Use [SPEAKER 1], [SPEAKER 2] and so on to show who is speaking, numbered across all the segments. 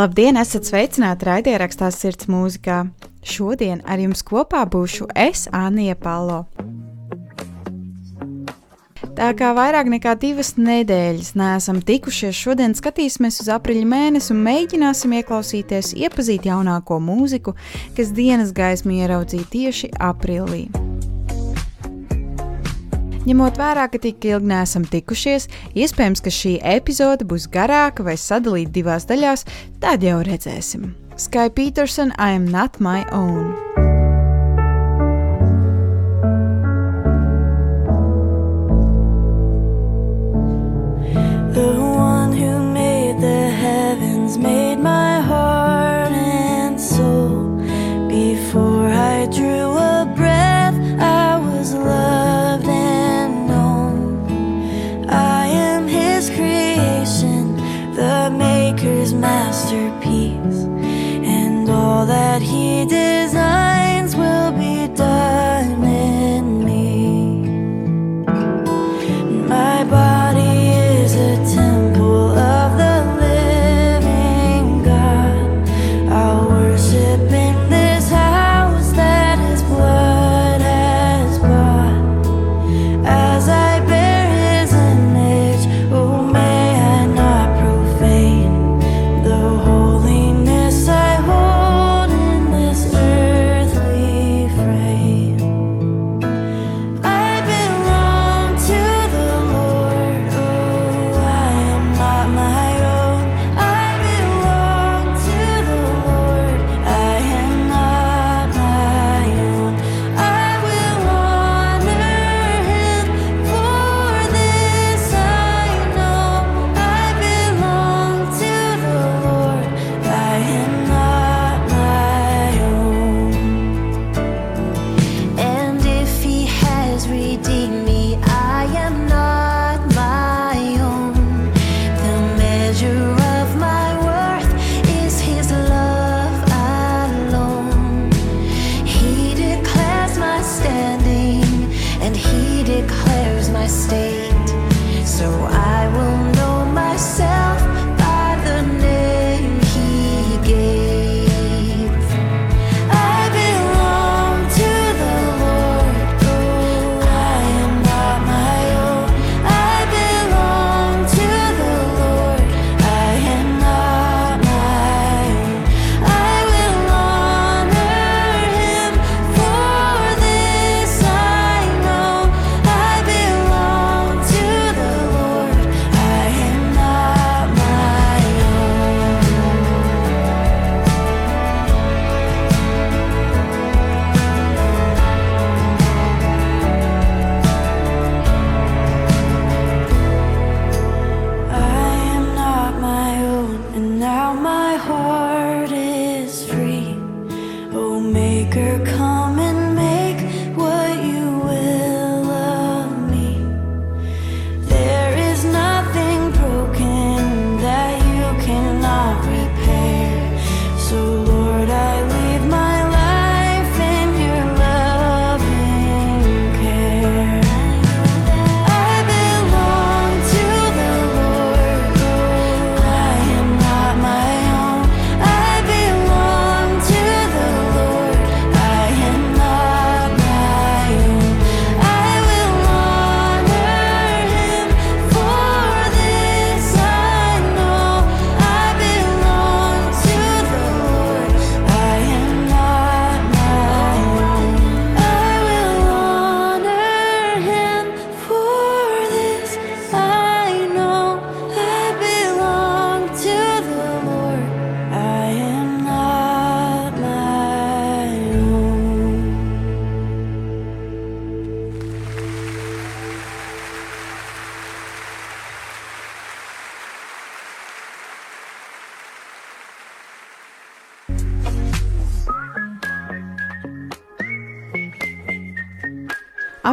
[SPEAKER 1] Labdien, esat sveicināti raidierakstā Sirds mūzikā. Šodien ar jums kopā būšu es, Anija Palo. Tā kā vairāk nekā divas nedēļas neesam tikušies, šodien skatīsimies uz aprīļa mēnesi un mēģināsim ieklausīties, iepazīt jaunāko mūziku, kas dienas gaismu ieraudzīja tieši aprīlī. Ņemot vērā, ka tik ilgi neesam tikušies, iespējams, ka šī epizode būs garāka vai sadalīta divās daļās, tad jau redzēsim. Sky Peterson, I am not my own.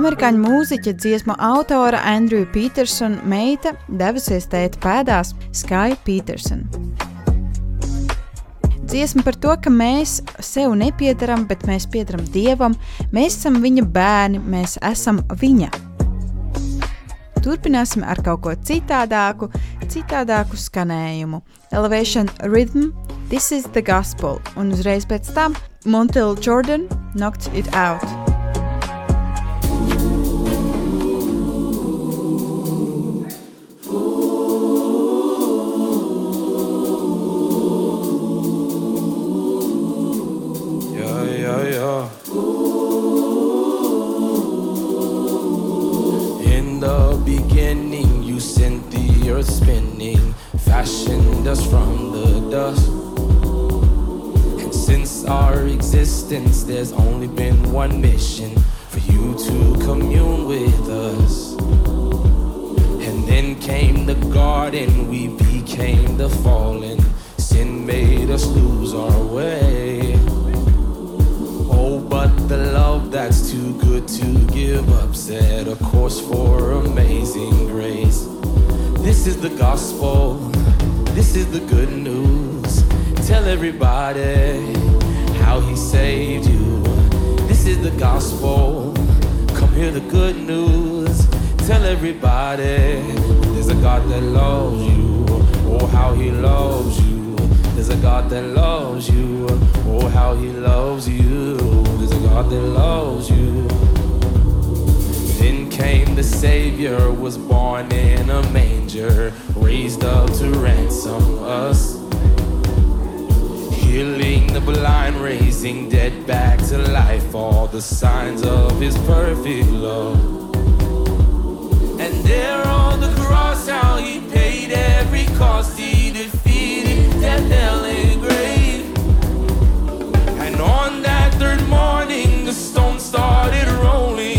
[SPEAKER 2] Amerikāņu mūziķa dziesmu autora Andrew Petersona meita devusies tēta pēdās Sky Peterson. Dziesma par to, ka mēs sev nepiedaram, bet mēs piedaram Dievam, mēs esam viņa bērni, mēs esam viņa. Turpināsim ar kaut ko citādāku, citādāku skanējumu. Elevation Rhythm, This is the Gospel, un uzreiz pēc tam Montel Jordan Knocked It Out.
[SPEAKER 3] Fashioned us from the dust. And since our existence, there's only been one mission for you to commune with us. And then came the garden, we became the fallen. Sin made us lose our way. Oh, but the love that's too good to give up set a course for amazing grace. This is the gospel, this is the good news. Tell everybody how he saved you. This is the gospel, come hear the good news. Tell everybody there's a God that loves you. Oh, how he loves you. There's a God that loves you. Oh, how he loves you. There's a God that loves you. Came the Savior, was born in a manger, raised up to ransom us. Healing the blind, raising dead back to life, all the signs of his perfect love. And there on the cross, how he paid every cost, he defeated death, hell, and grave. And on that third morning, the stone started rolling.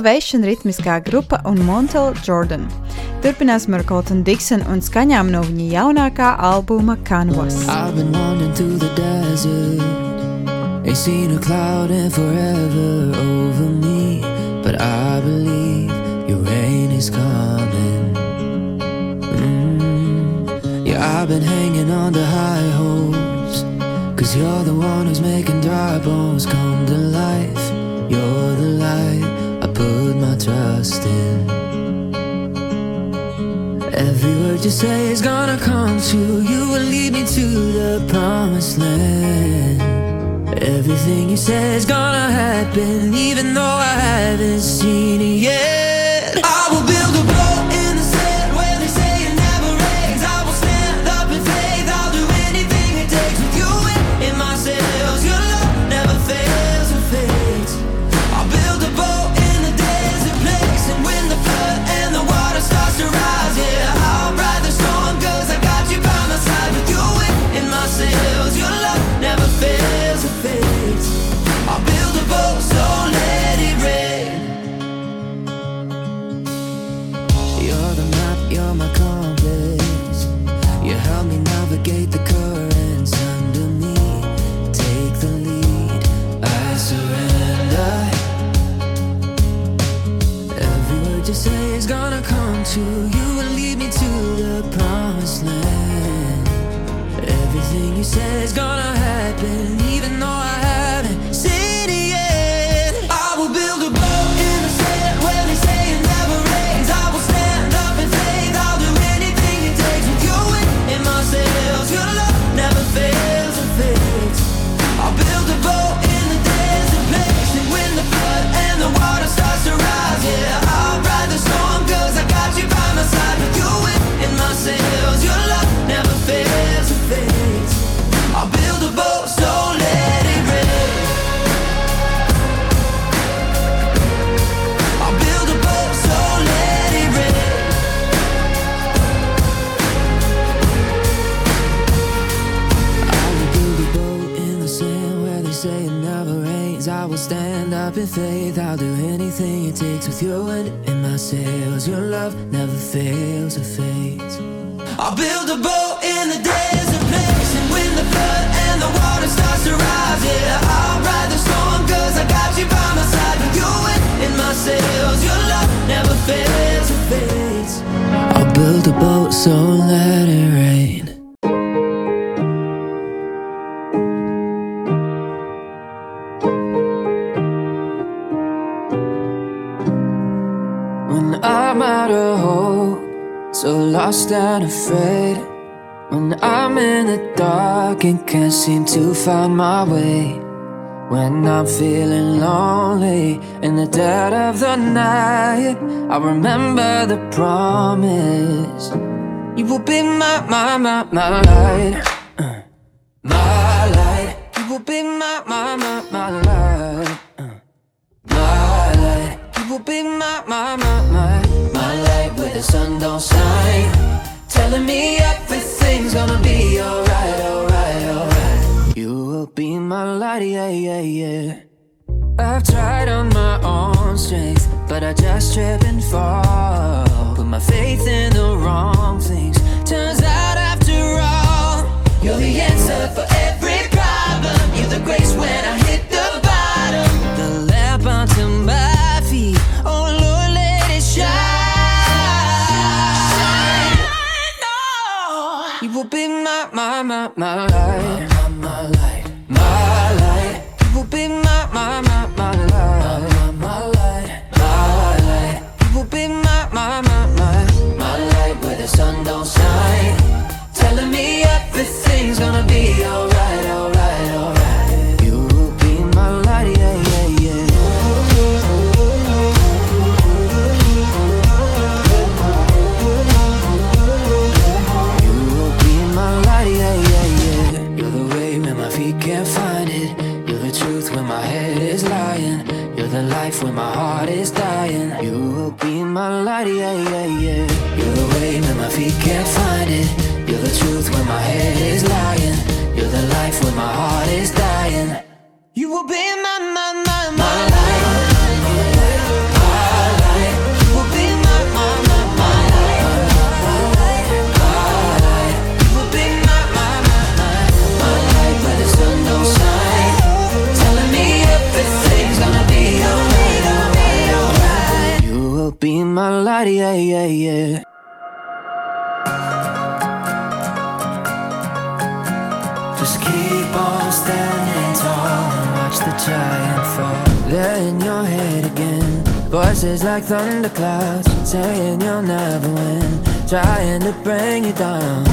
[SPEAKER 2] Elevation ritmiskā grupa un Montel Jordan. Turpināsim ar Colton Dixon un skaņām no viņa jaunākā albuma Canvas.
[SPEAKER 4] Ain't seen a cloud in forever over me, but I believe your rain is coming. Mm. Yeah, I've been hanging on to high hopes, cause you're the one who's making dry bones come to life. You're the light trust in. Every word you say is gonna come true. You will lead me to the promised land. Everything you say is gonna happen, even though I haven't seen it yet. Faith. I'll do anything it takes with your wind in my sails. Your love never fails or fades. I'll build a boat in the desert place, and when the flood and the water starts to rise, yeah, I'll ride the storm 'cause I got you by my side with you in, in my sails. Your love never fails or fades. I'll build a boat, so let it rain. Lost and afraid. When I'm in the dark and can't seem to find my way. When I'm feeling lonely in the dead of the night, I remember the promise. You will be my, my, my, my light. Uh, my light. You will be my, my, my, my light. Uh, my light. You will be my, my, my, the sun don't shine. Telling me everything's gonna be alright, alright, alright. You will be my light, yeah, yeah, yeah. I've tried on my own strength, but I just trip and fall. My, my, yeah, yeah. Light, yeah, yeah, yeah. Just keep on standing tall and watch the giant fall. In your head again. Voices like thunderclouds saying you'll never win. Trying to bring you down.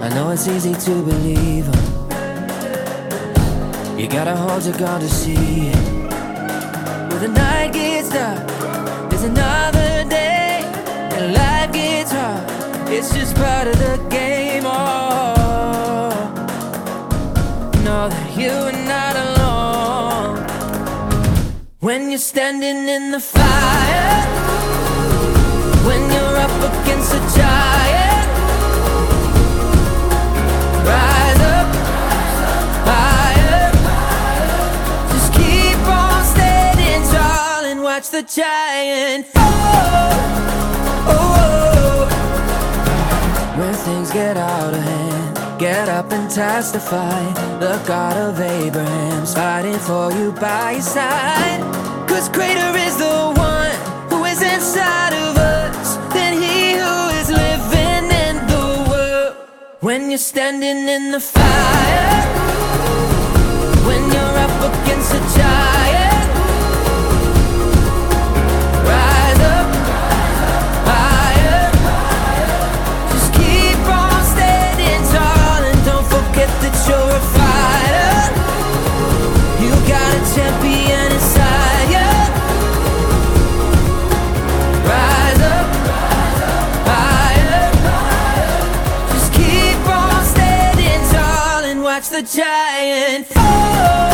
[SPEAKER 4] I know it's easy to believe 'em. You gotta hold your gun to see it. When the night gets dark, there's another It's just part of the game. Oh know that you are not alone. When you're standing in the fire, when you're up against a giant, rise up higher. Just keep on standing tall and watch the giant fall. Oh, oh. oh. When things get out of hand, get up and testify. The God of Abraham's fighting for you by your side. Cause greater is the one who is inside of us than he who is living in the world. When you're standing in the fire, when you're up against the giant. The giant fall.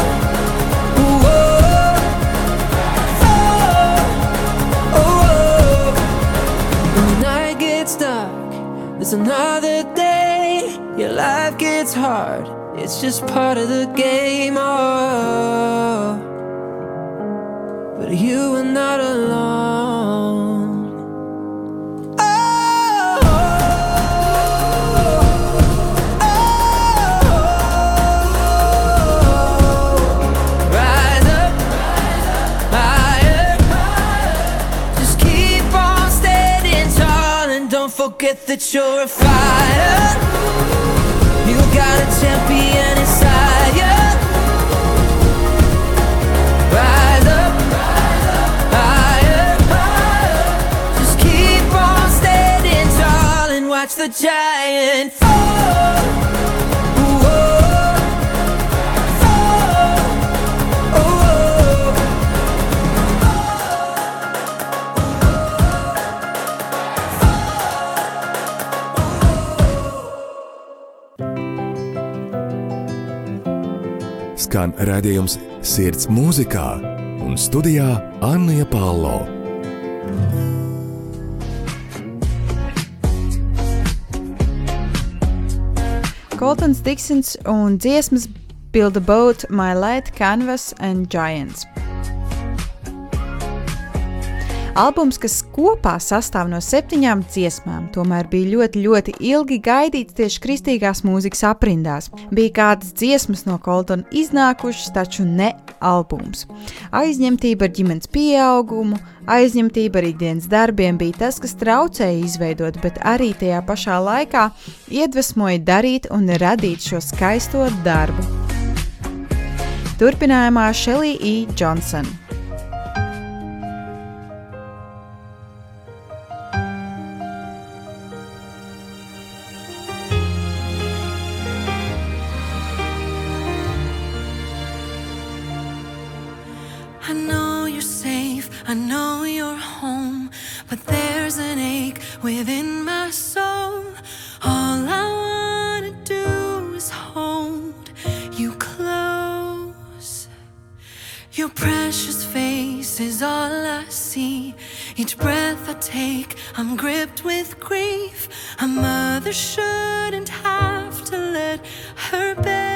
[SPEAKER 4] Whoa. When the night gets dark, there's another day. Your life gets hard. It's just part of the game. Oh. But you are not alone. That you're a fighter. You got a champion inside you. Rise up higher. Just keep on standing tall and watch the giant
[SPEAKER 5] Skan redzējums Sirds mūzikā un studijā Anna Palo.
[SPEAKER 2] Coltons Diksons un dziesmas Build a Boat, My Light Canvas and Giants. Albums, kas kopā sastāv no septiņām dziesmām, tomēr bija ļoti, ļoti ilgi gaidīts tieši kristīgās mūzikas aprindās. Bija kādas dziesmas no Coltona iznākušas, taču ne albums. Aizņemtība ar ģimenes pieaugumu, aizņemtība ar ikdienas darbiem bija tas, kas traucēja izveidot, bet arī tajā pašā laikā iedvesmoja darīt un radīt šo skaisto darbu. Turpinājumā Shelly E. Johnson.
[SPEAKER 6] But there's an ache within my soul. All I wanna do is hold you close. Your precious face is all I see. Each breath I take, I'm gripped with grief. A mother shouldn't have to let her baby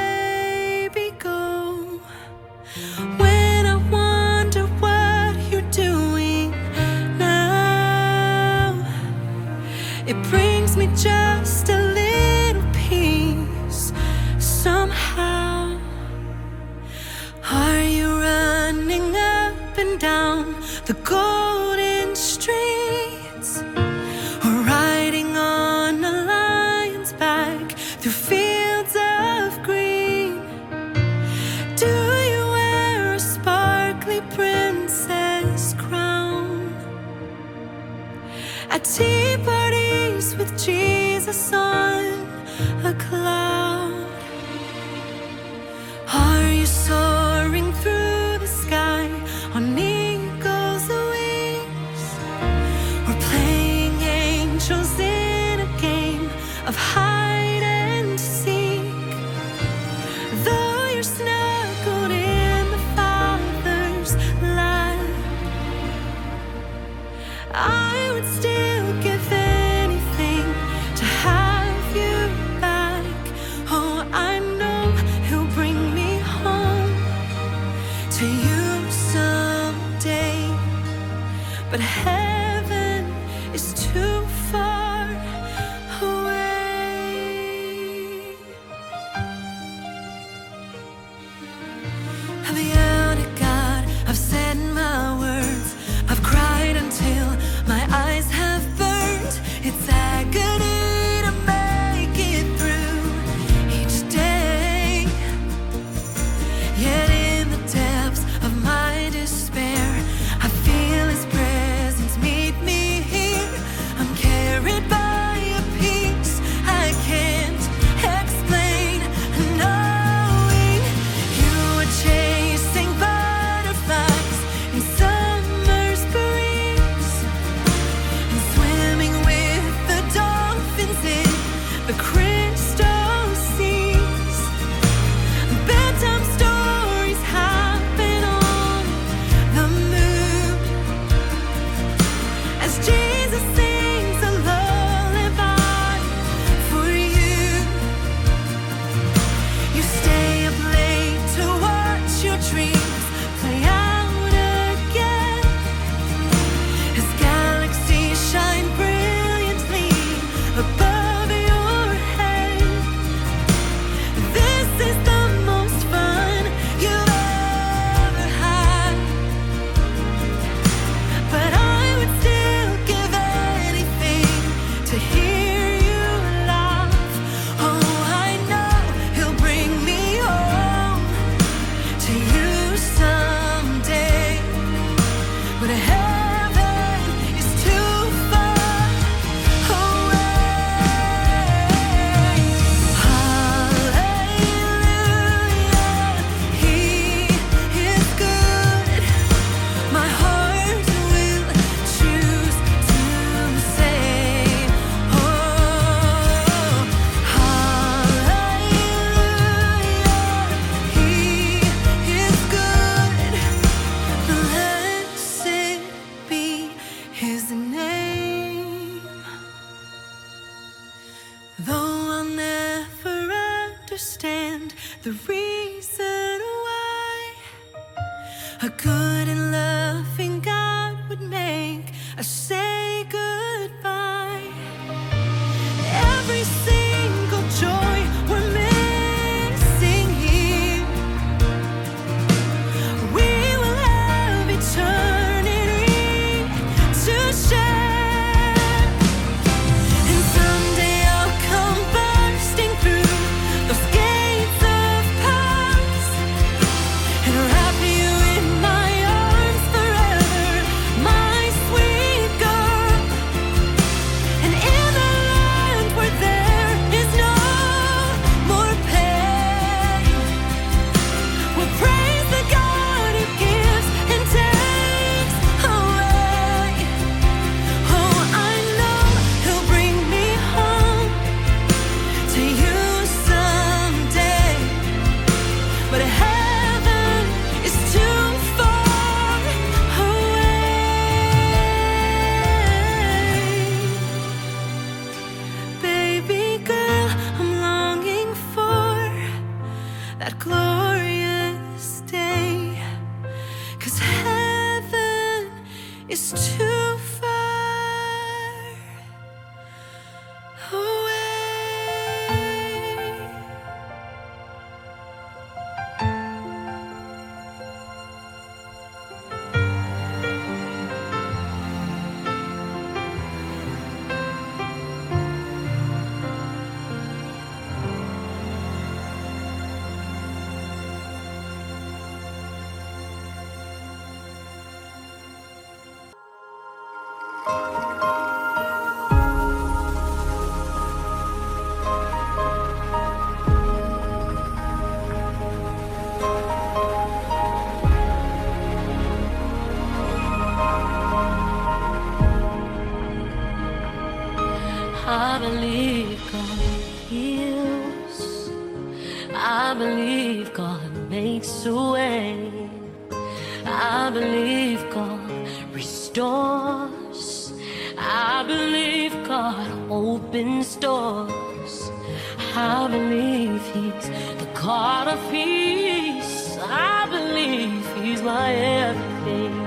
[SPEAKER 6] I believe God makes a way. I believe God restores. I believe God opens doors. I believe He's the God of peace. I believe He's my everything.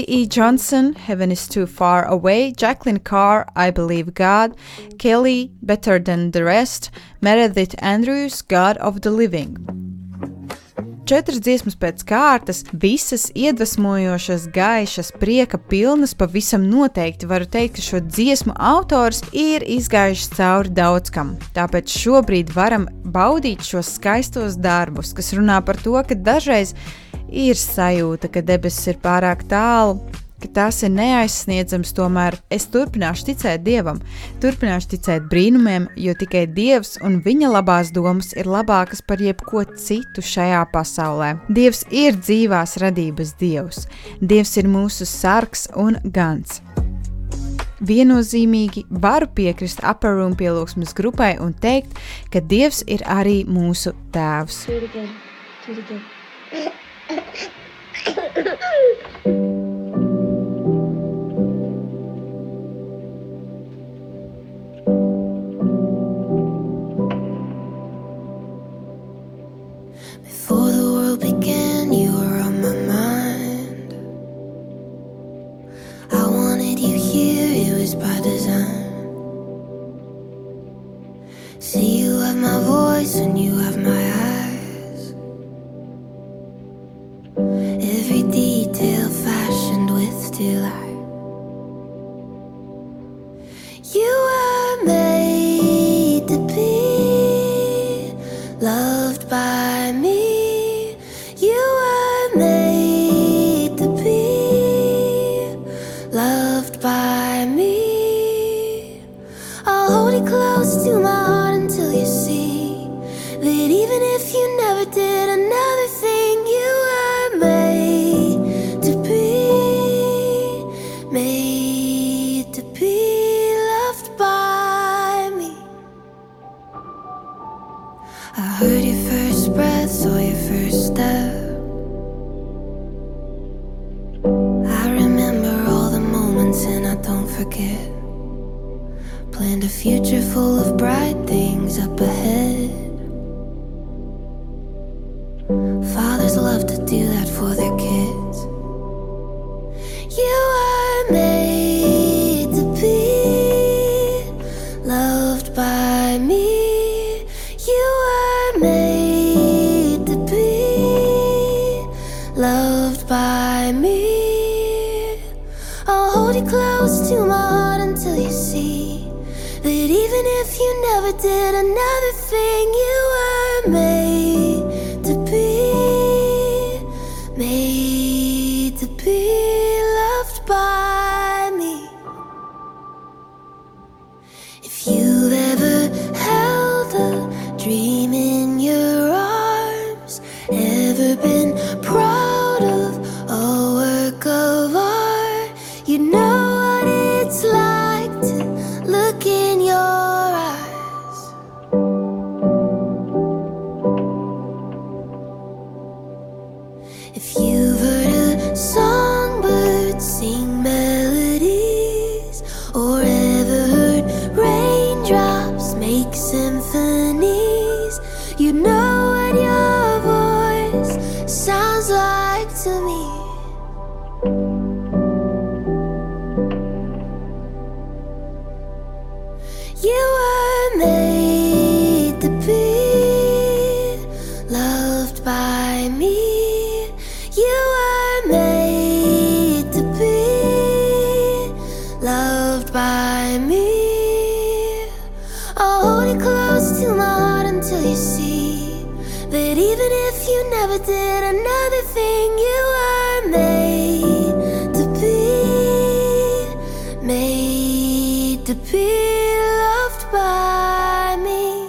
[SPEAKER 2] E. Johnson, Heaven is Too Far Away, Jekalyn Carr, I Believe God, Kalley, Better Than the Rest, Meredith Andrews, God of the Living. Četras dziesmas pēc kārtas, visas iedvesmojošas, gaišas, prieka pilnas, pavisam noteikti varu teikt, ka šo dziesmu autors ir izgājis cauri daudz kam. Tāpēc šobrīd varam baudīt šos skaistos darbus, kas runā par to, ka dažreiz ir sajūta, ka debesis ir pārāk tālu, ka tas ir neaizsniedzams, tomēr es turpināšu ticēt Dievam, turpināšu ticēt brīnumiem, jo tikai Dievs un viņa labās domas ir labākas par jebko citu šajā pasaulē. Dievs ir dzīvās radības Dievs, Dievs ir mūsu sargs un gans. Viennozīmīgi varu piekrist upper room pielūgsmes grupai un teikt, ka Dievs ir arī mūsu tēvs.
[SPEAKER 7] Do it again. Do it again.
[SPEAKER 1] Before the world began, you were on my mind. I wanted you here, it was by design. See, you have my voice and you have my to be loved by me.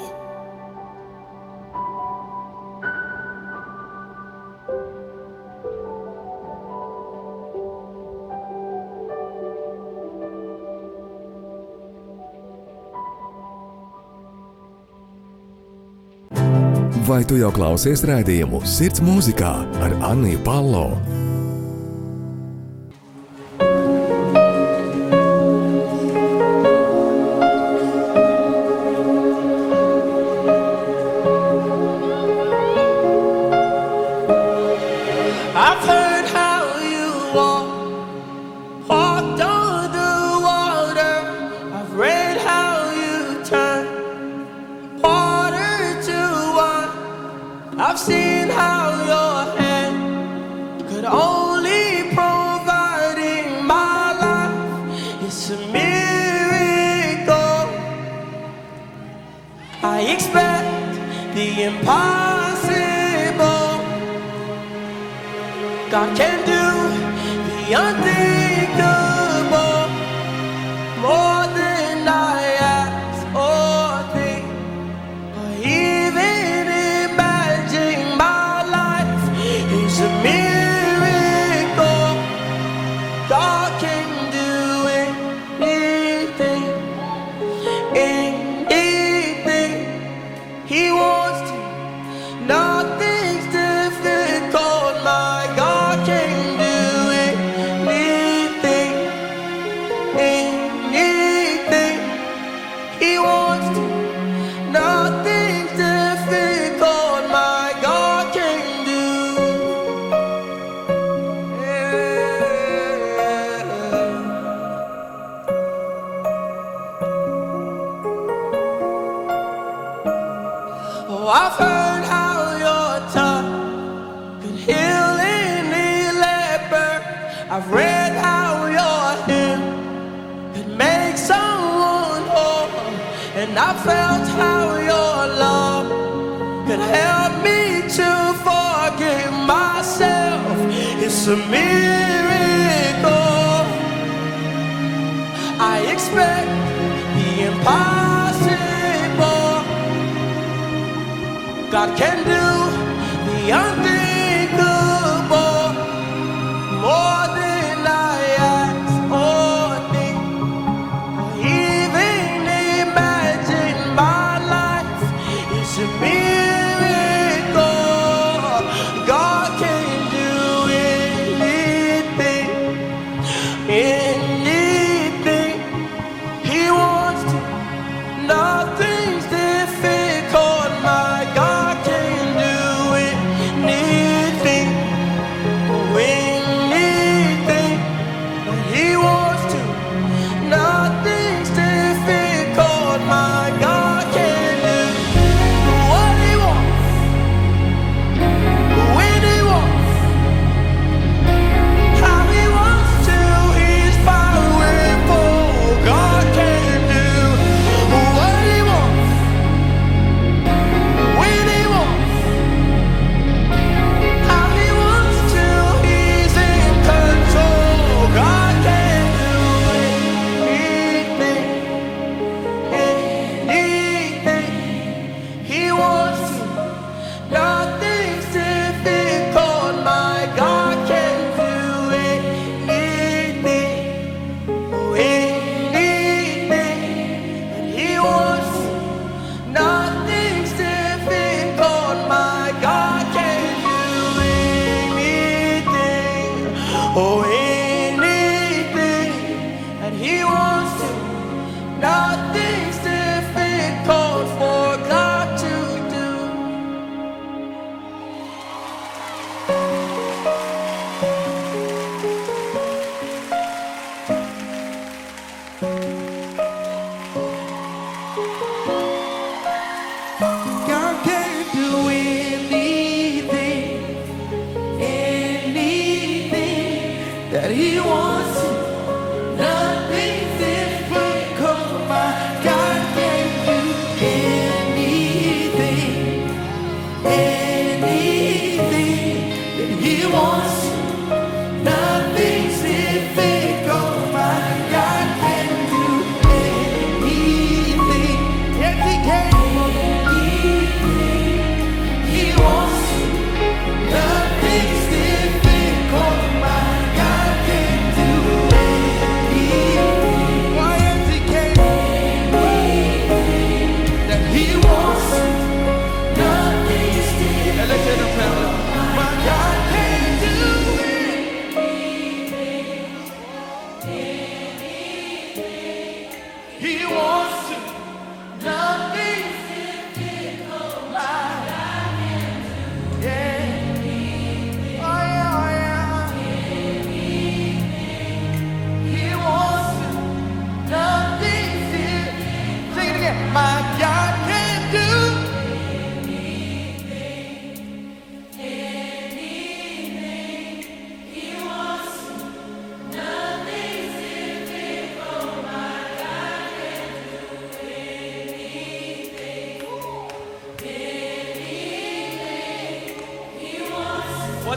[SPEAKER 5] Vai tu jau klausies rādījumu Sirds mūzikā ar Anniju Palo?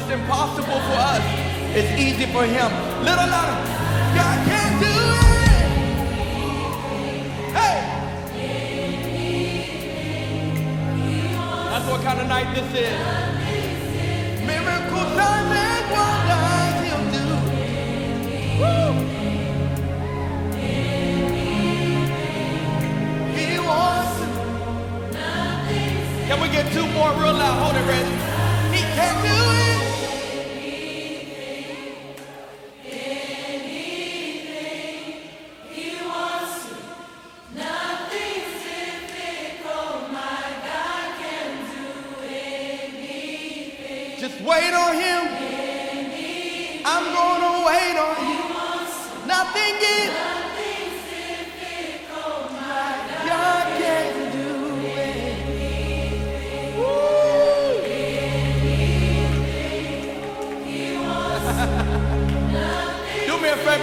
[SPEAKER 8] What's impossible for us is easy for him. Little louder. God can do it. Hey. That's what kind of night this is. Miracle time and wonders he'll do. Woo. He wants. Can we get two more real loud? Hold it, ready. He can do it.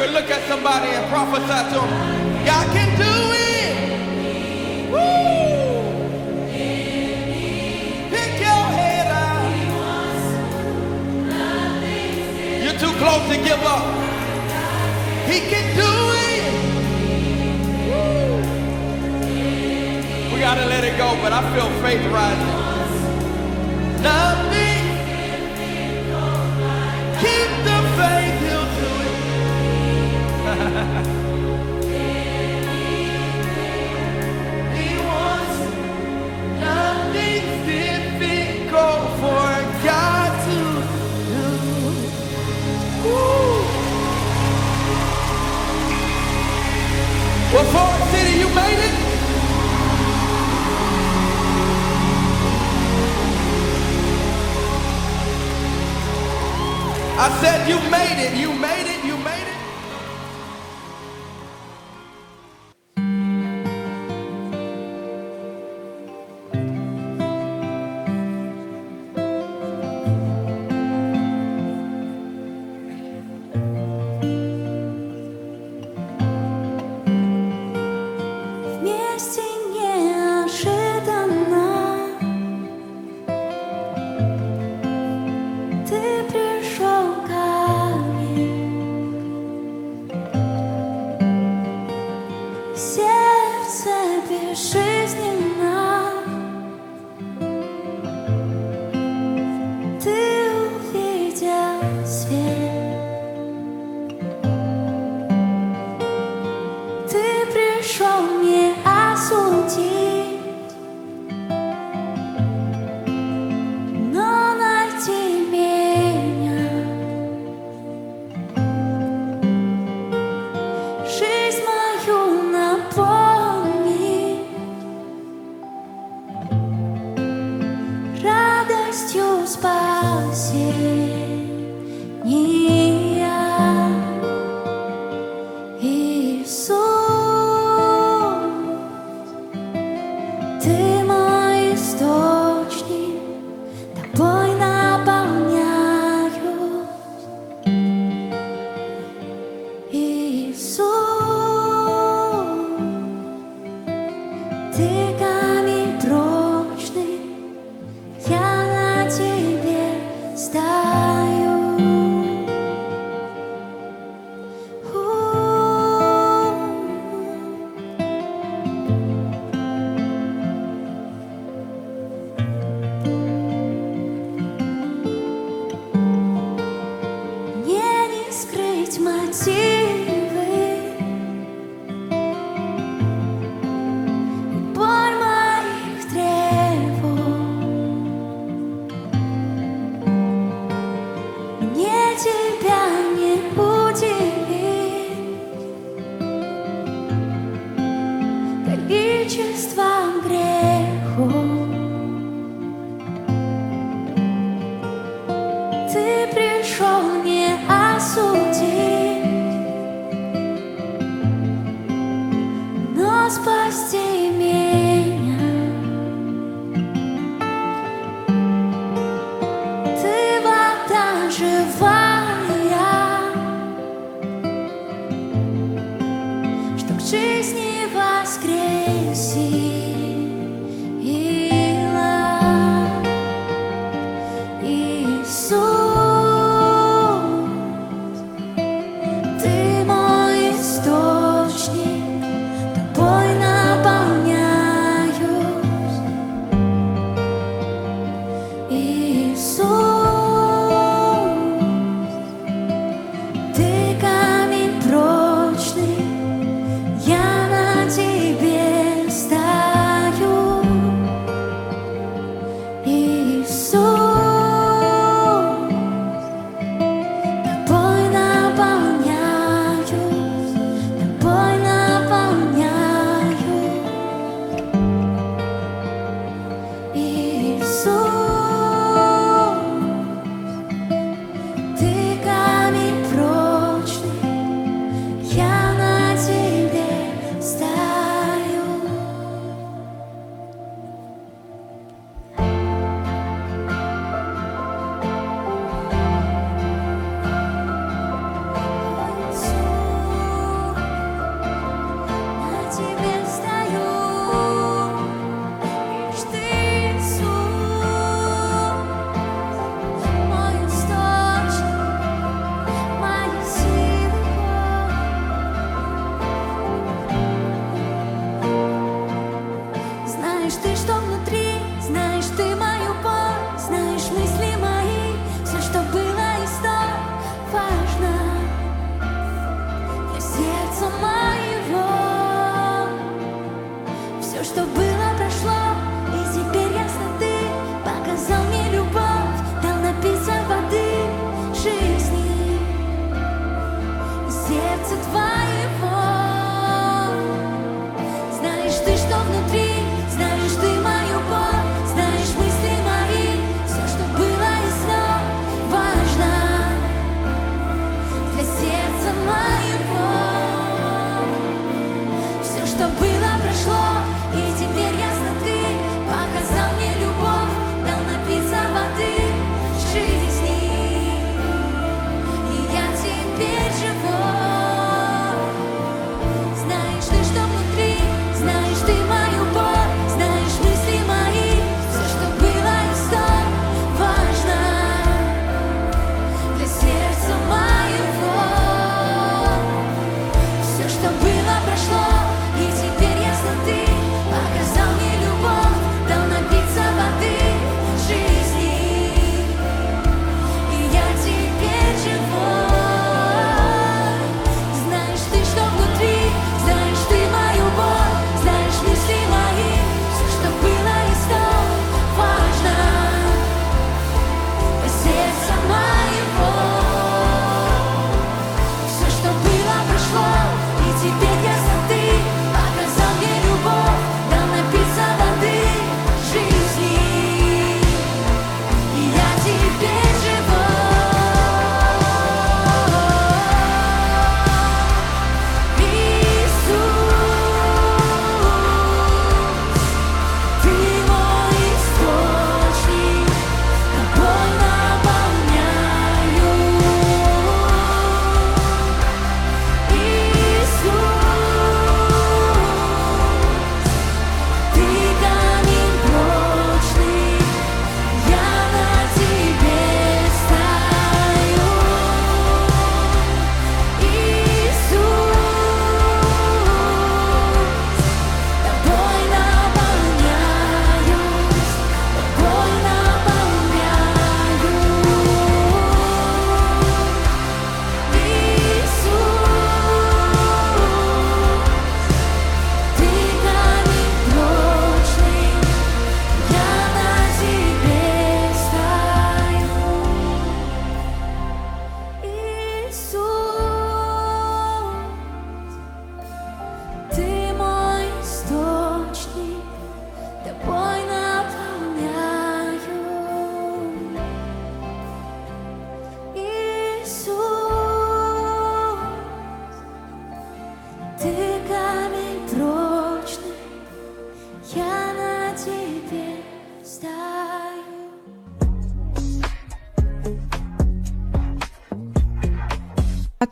[SPEAKER 8] Favor, look at somebody and prophesy to them. God can do it. Woo. Pick your head up. You're too close to give up. He can do it. Woo. We gotta let it go, but I feel faith rising. Nothing. I said you made it, you made it,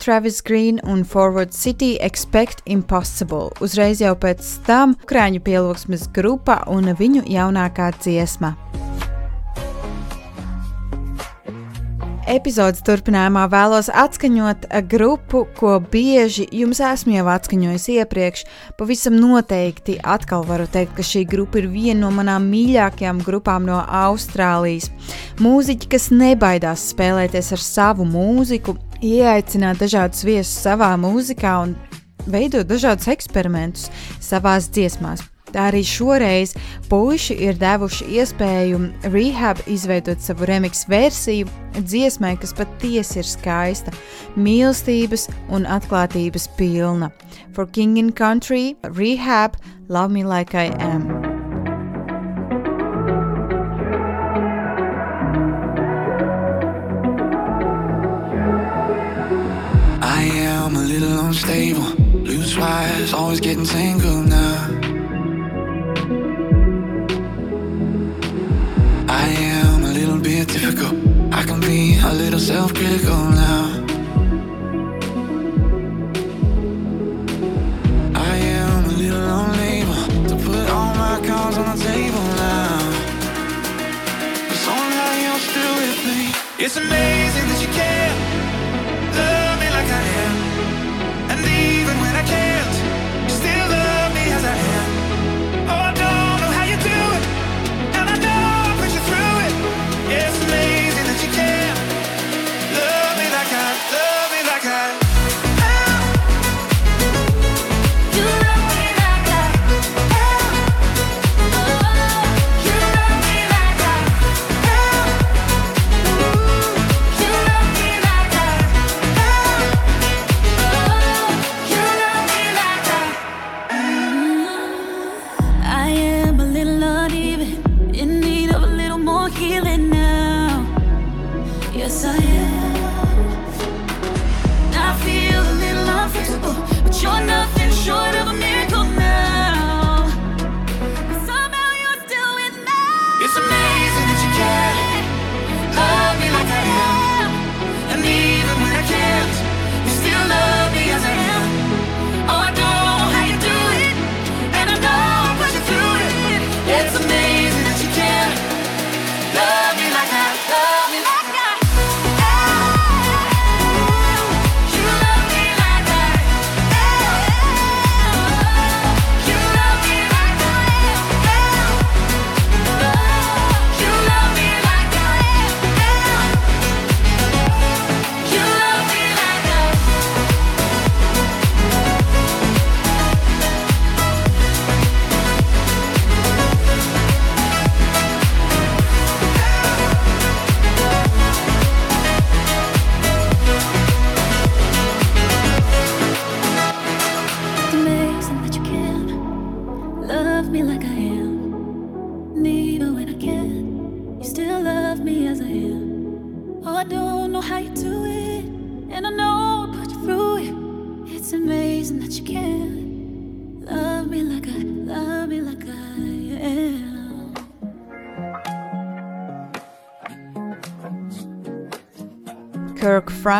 [SPEAKER 2] Travis Green un Forward City Expect Impossible. Uzreiz jau pēc tam Ukrāņu pielūgsmes grupa un viņu jaunākā dziesma. Epizodes turpinājumā vēlos atskaņot grupu, ko bieži jums esmu jau atskaņojis iepriekš. Pavisam noteikti atkal varu teikt, ka šī grupa ir viena no manām mīļākajām grupām no Austrālijas. Mūziķi, kas nebaidās spēlēties ar savu mūziku, ieaicināt dažādus viesus savā mūzikā un veidot dažādus eksperimentus savās dziesmās. Tā arī šoreiz puiši ir devuši iespēju rehab izveidot savu remix versiju dziesmai, kas patiesi ir skaista, mīlestības un atklātības pilna. For King and Country, Rehab, Love Me Like I Am.
[SPEAKER 9] Wires, always getting tangled now. I am a little bit difficult. I can be a little self critical now. I am a little unable to put all my cards on the table now. But somehow you're still with me. It's amazing
[SPEAKER 6] healing now. Yes, I am. I feel a little unfixable, but you're nothing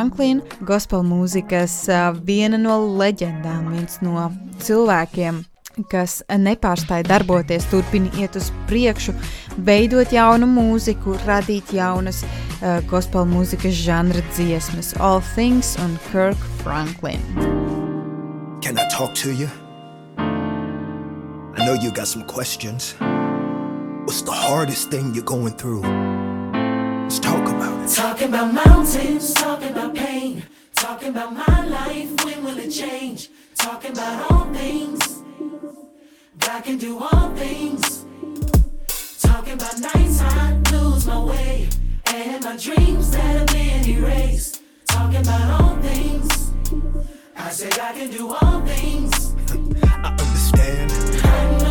[SPEAKER 2] Kirk Franklin, gospel mūzikas viena no leģendām, viens no cilvēkiem, kas nepārstāja darboties, turpina iet uz priekšu, veidot jaunu mūziku, radīt jaunas uh, gospel mūzikas žanra dziesmas. All Things un Kirk Franklin.
[SPEAKER 10] Can I talk to you? I know you got some questions. What's the hardest thing you're going through? Let's talk about it.
[SPEAKER 11] Talking about mountains, talking about pain, talking about my life, when will it change? Talking about all things, God can do all things. Talking about nights I lose my way, and my dreams that have been erased. Talking about all things, I say God can do all things.
[SPEAKER 10] I understand.
[SPEAKER 11] I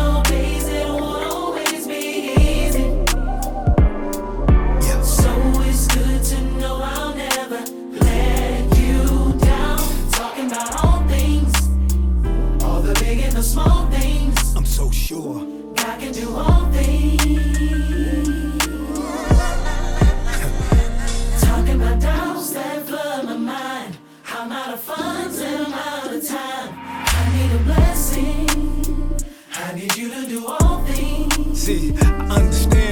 [SPEAKER 11] the small things.
[SPEAKER 10] I'm so sure.
[SPEAKER 11] God can do all things. Talking about doubts that flood my mind.
[SPEAKER 10] I'm out of funds and I'm out of time. I need a blessing. I need you to do all things.
[SPEAKER 11] See, I understand.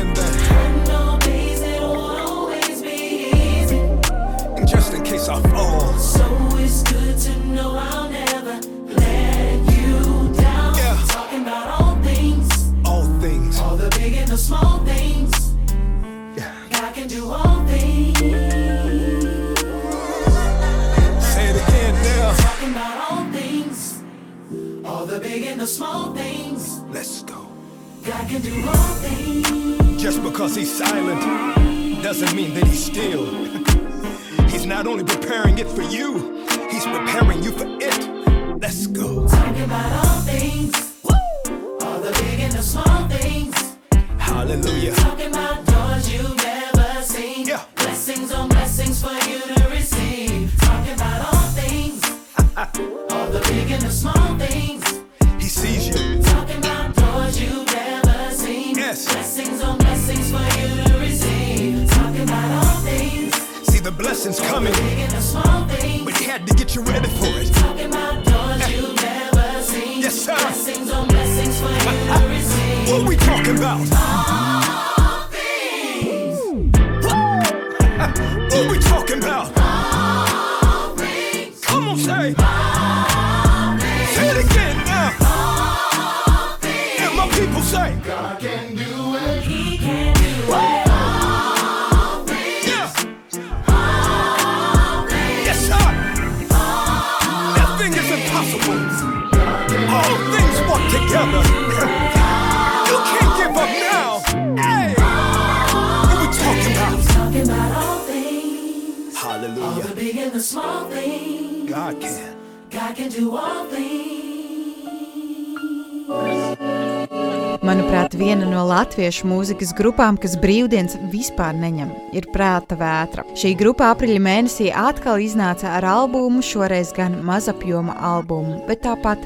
[SPEAKER 4] latviešu mūzikas grupām, kas brīvdienas vispār neņem, ir prāta vētra. Šī grupa aprīļa mēnesī atkal iznāca ar albumu, šoreiz gan mazapjoma albumu, bet tāpat.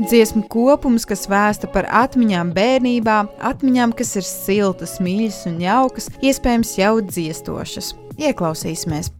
[SPEAKER 4] Dziesmu kopums, kas vēsta par atmiņām bērnībā, atmiņām, kas ir siltas, mīļas un jaukas, iespējams jau dziestošas. Ieklausīsimies!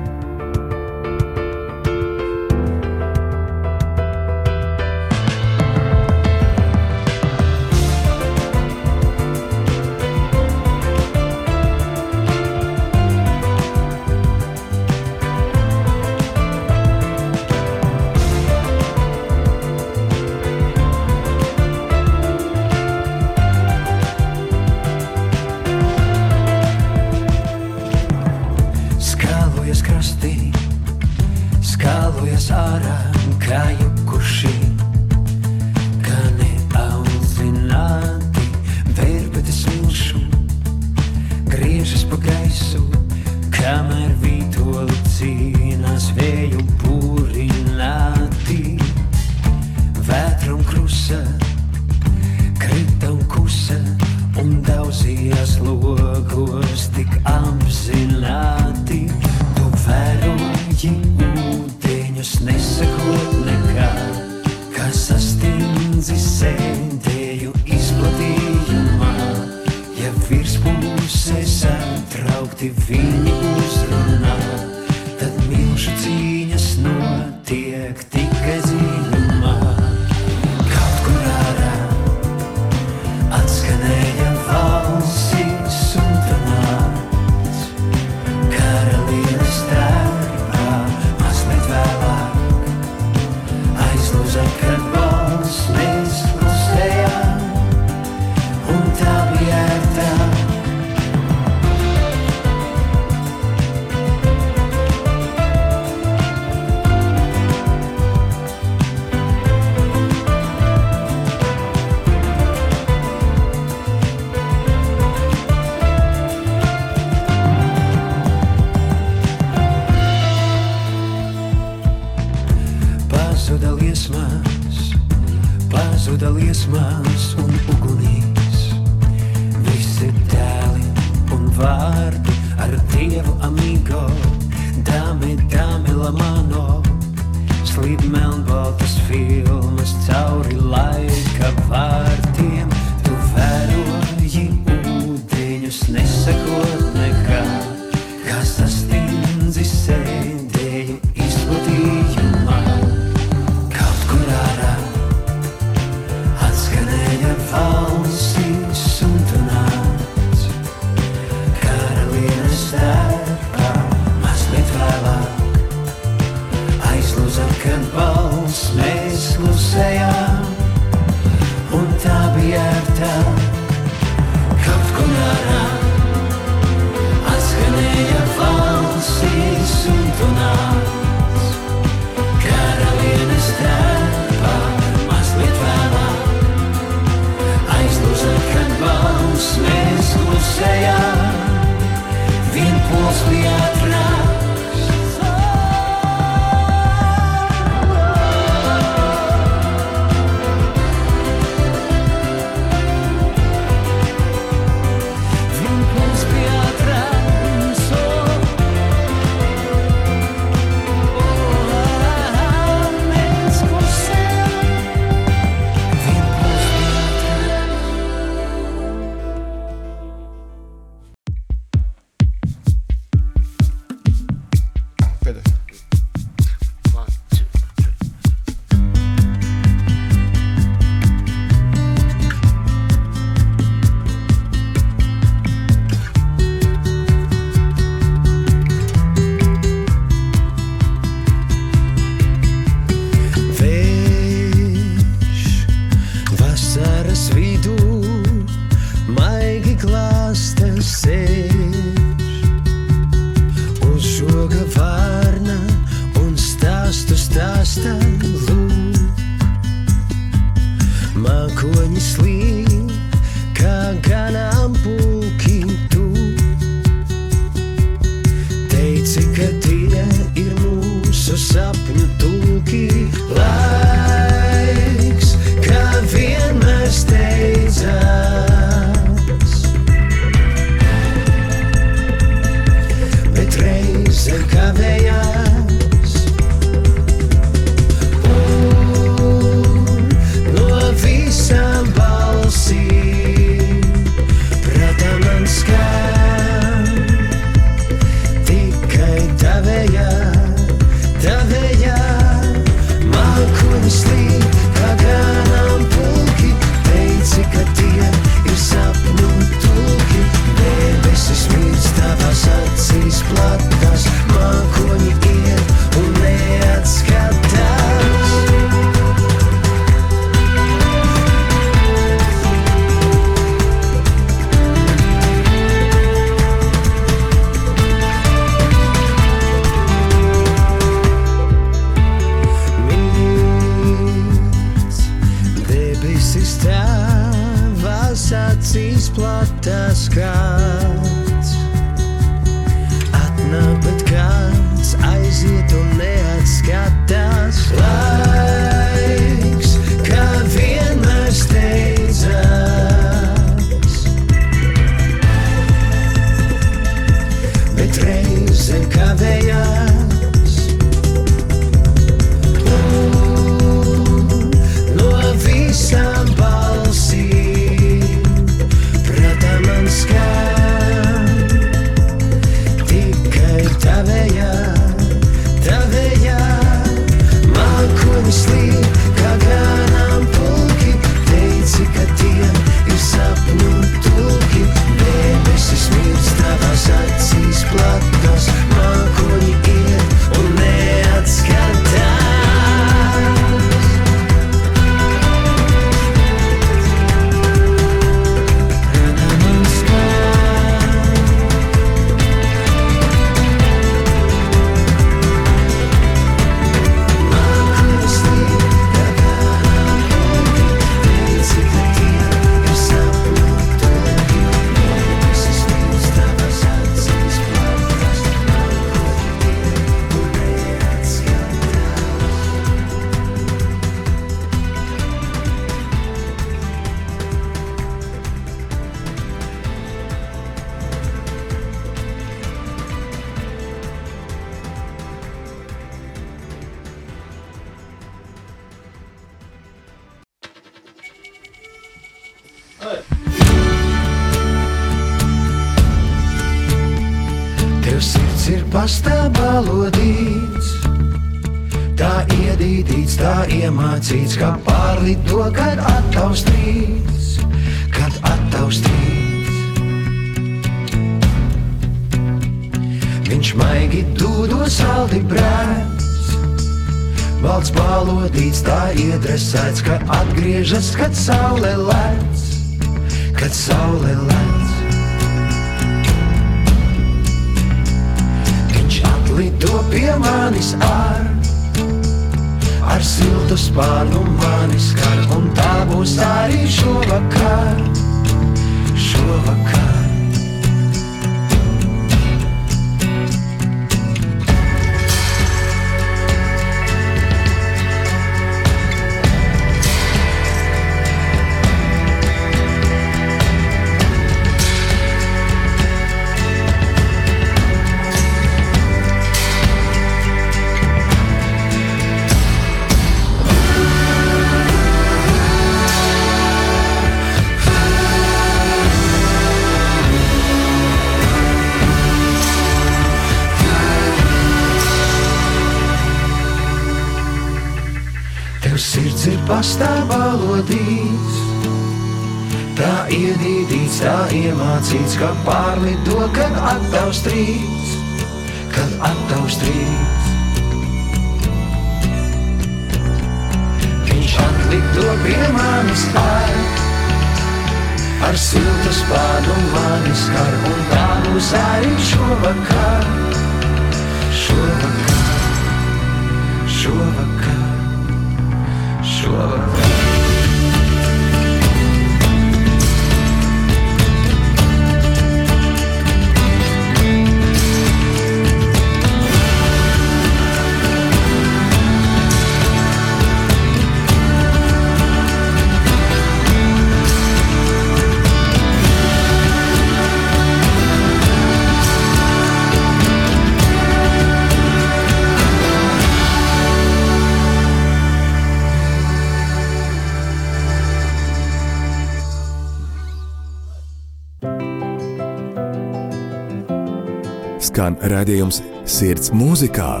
[SPEAKER 12] Skan
[SPEAKER 5] redzējums Sirds mūzikā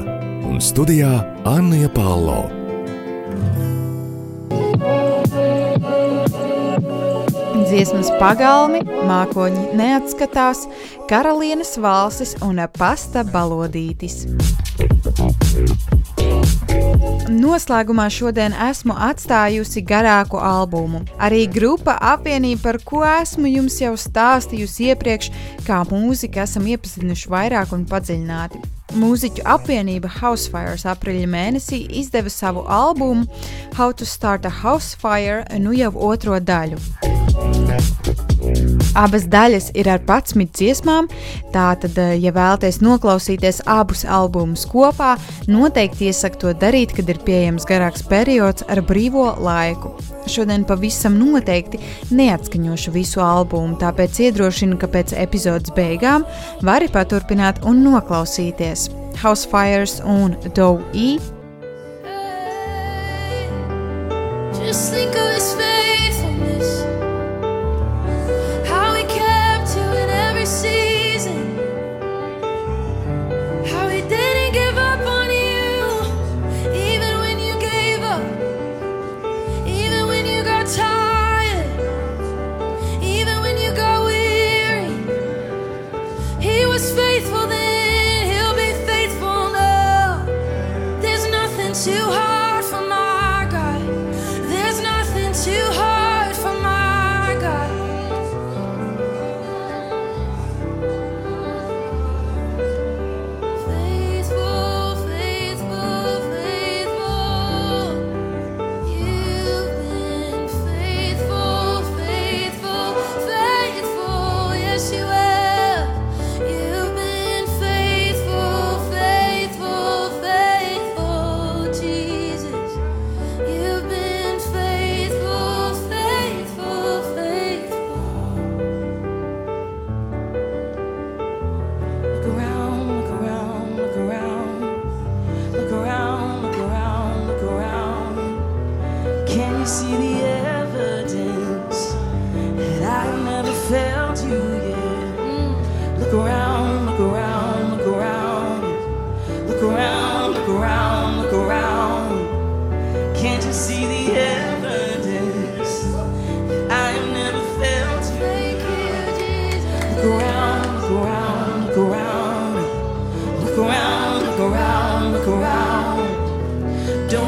[SPEAKER 5] un studijā Anna Palo.
[SPEAKER 2] Dziesmas pagalmi, mākoņi neatskatās, karalienes valstis un pasta balodītis. Noslēgumā šodien esmu atstājusi garāku albumu. Arī grupa apvienība, par ko esmu jums jau stāstījusi iepriekš, kā mūziku esam iepazinuši vairāk un padziļināti. Mūziķu apvienība Housefires aprīļa mēnesī izdeva savu albumu How to Start a Housefire, nu jau otro daļu. Abas daļas ir ar 11 dziesmām, tātad, eh, ja vēlaties noklausīties abus albumus kopā, noteikti iesaku to darīt, kad ir pieejams garāks periods ar brīvo laiku. Šodien pavisam noteikti neatskaņošu visu albumu, tāpēc iedrošinu, ka pēc epizodes beigām vari paturpināt un noklausīties Housefires un Dow E.
[SPEAKER 6] Just think of his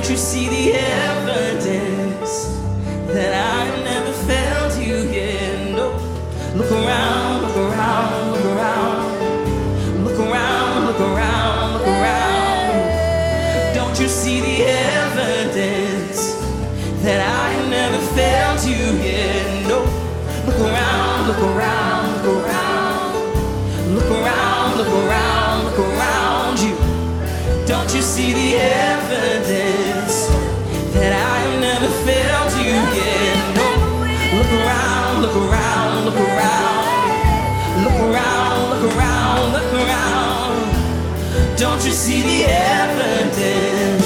[SPEAKER 6] Don't you see the evidence that I never failed you yet? No. Look around, look around, look around. Look around, look around, look around. Don't you see the evidence that I never failed you yet? No. Look around, look around, look around. Look around, look around, look around you. Don't you see the evidence Don't you see the evidence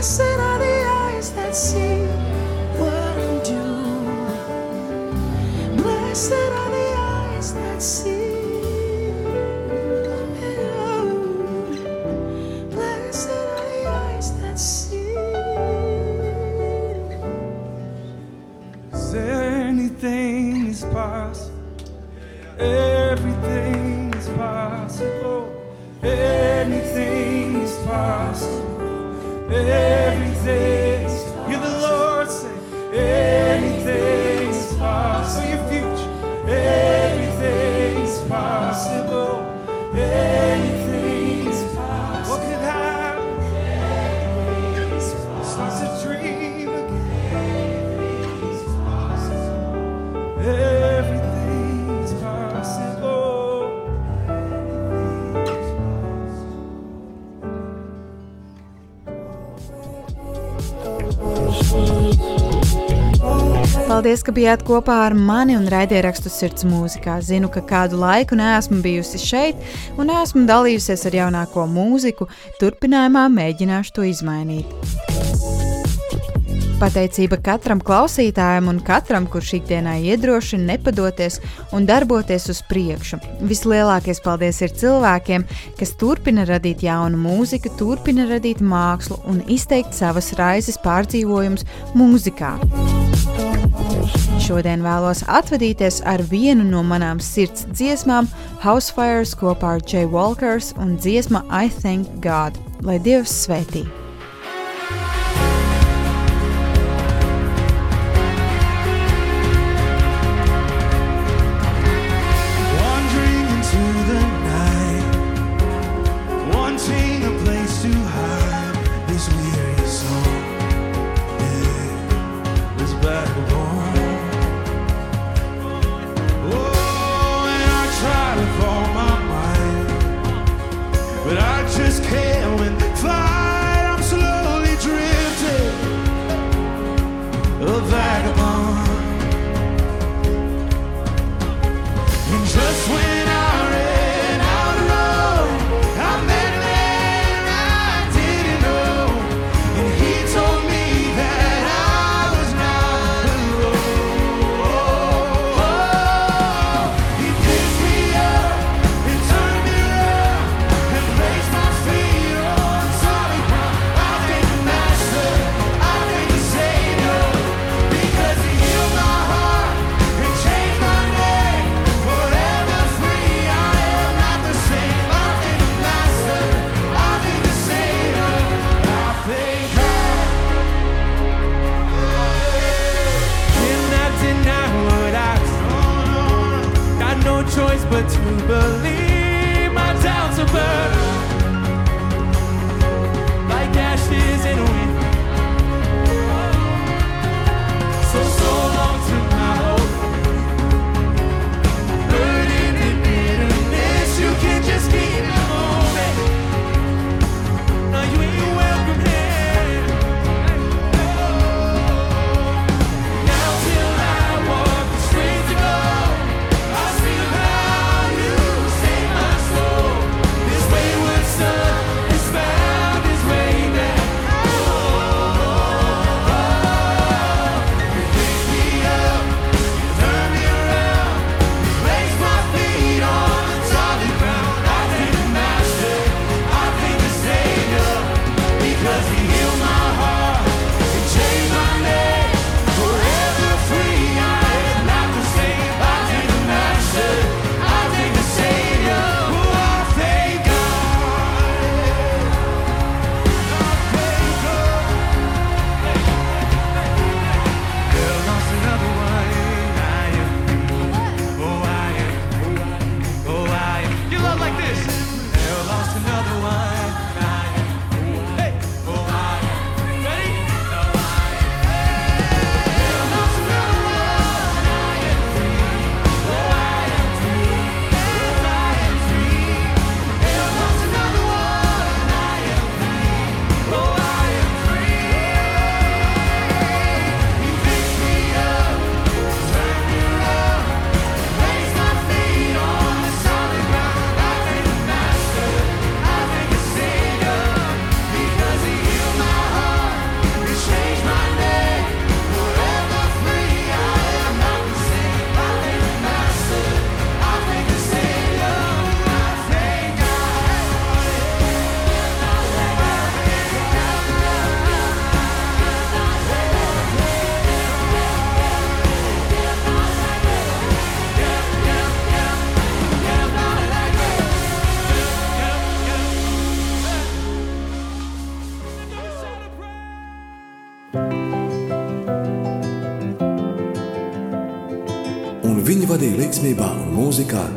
[SPEAKER 6] I
[SPEAKER 13] said
[SPEAKER 2] Paldies, ka bijāt kopā ar mani un raidierakstu sirds mūzikā. Zinu, ka kādu laiku neesmu bijusi šeit un neesmu dalījusies ar jaunāko mūziku. Turpinājumā mēģināšu to izmainīt. Pateicība katram klausītājam un katram, kurš ikdienā iedrošina nepadoties un darboties uz priekšu. Vislielākais paldies ir cilvēkiem, kas turpina radīt jaunu mūziku, turpina radīt mākslu un izteikt savas raizes pārdzīvojumus mūzikā. Šodien vēlos atvadīties ar vienu no manām sirds dziesmām, Housefires kopā ar Jay Walkers un dziesma I Thank God, lai Dievs svētī.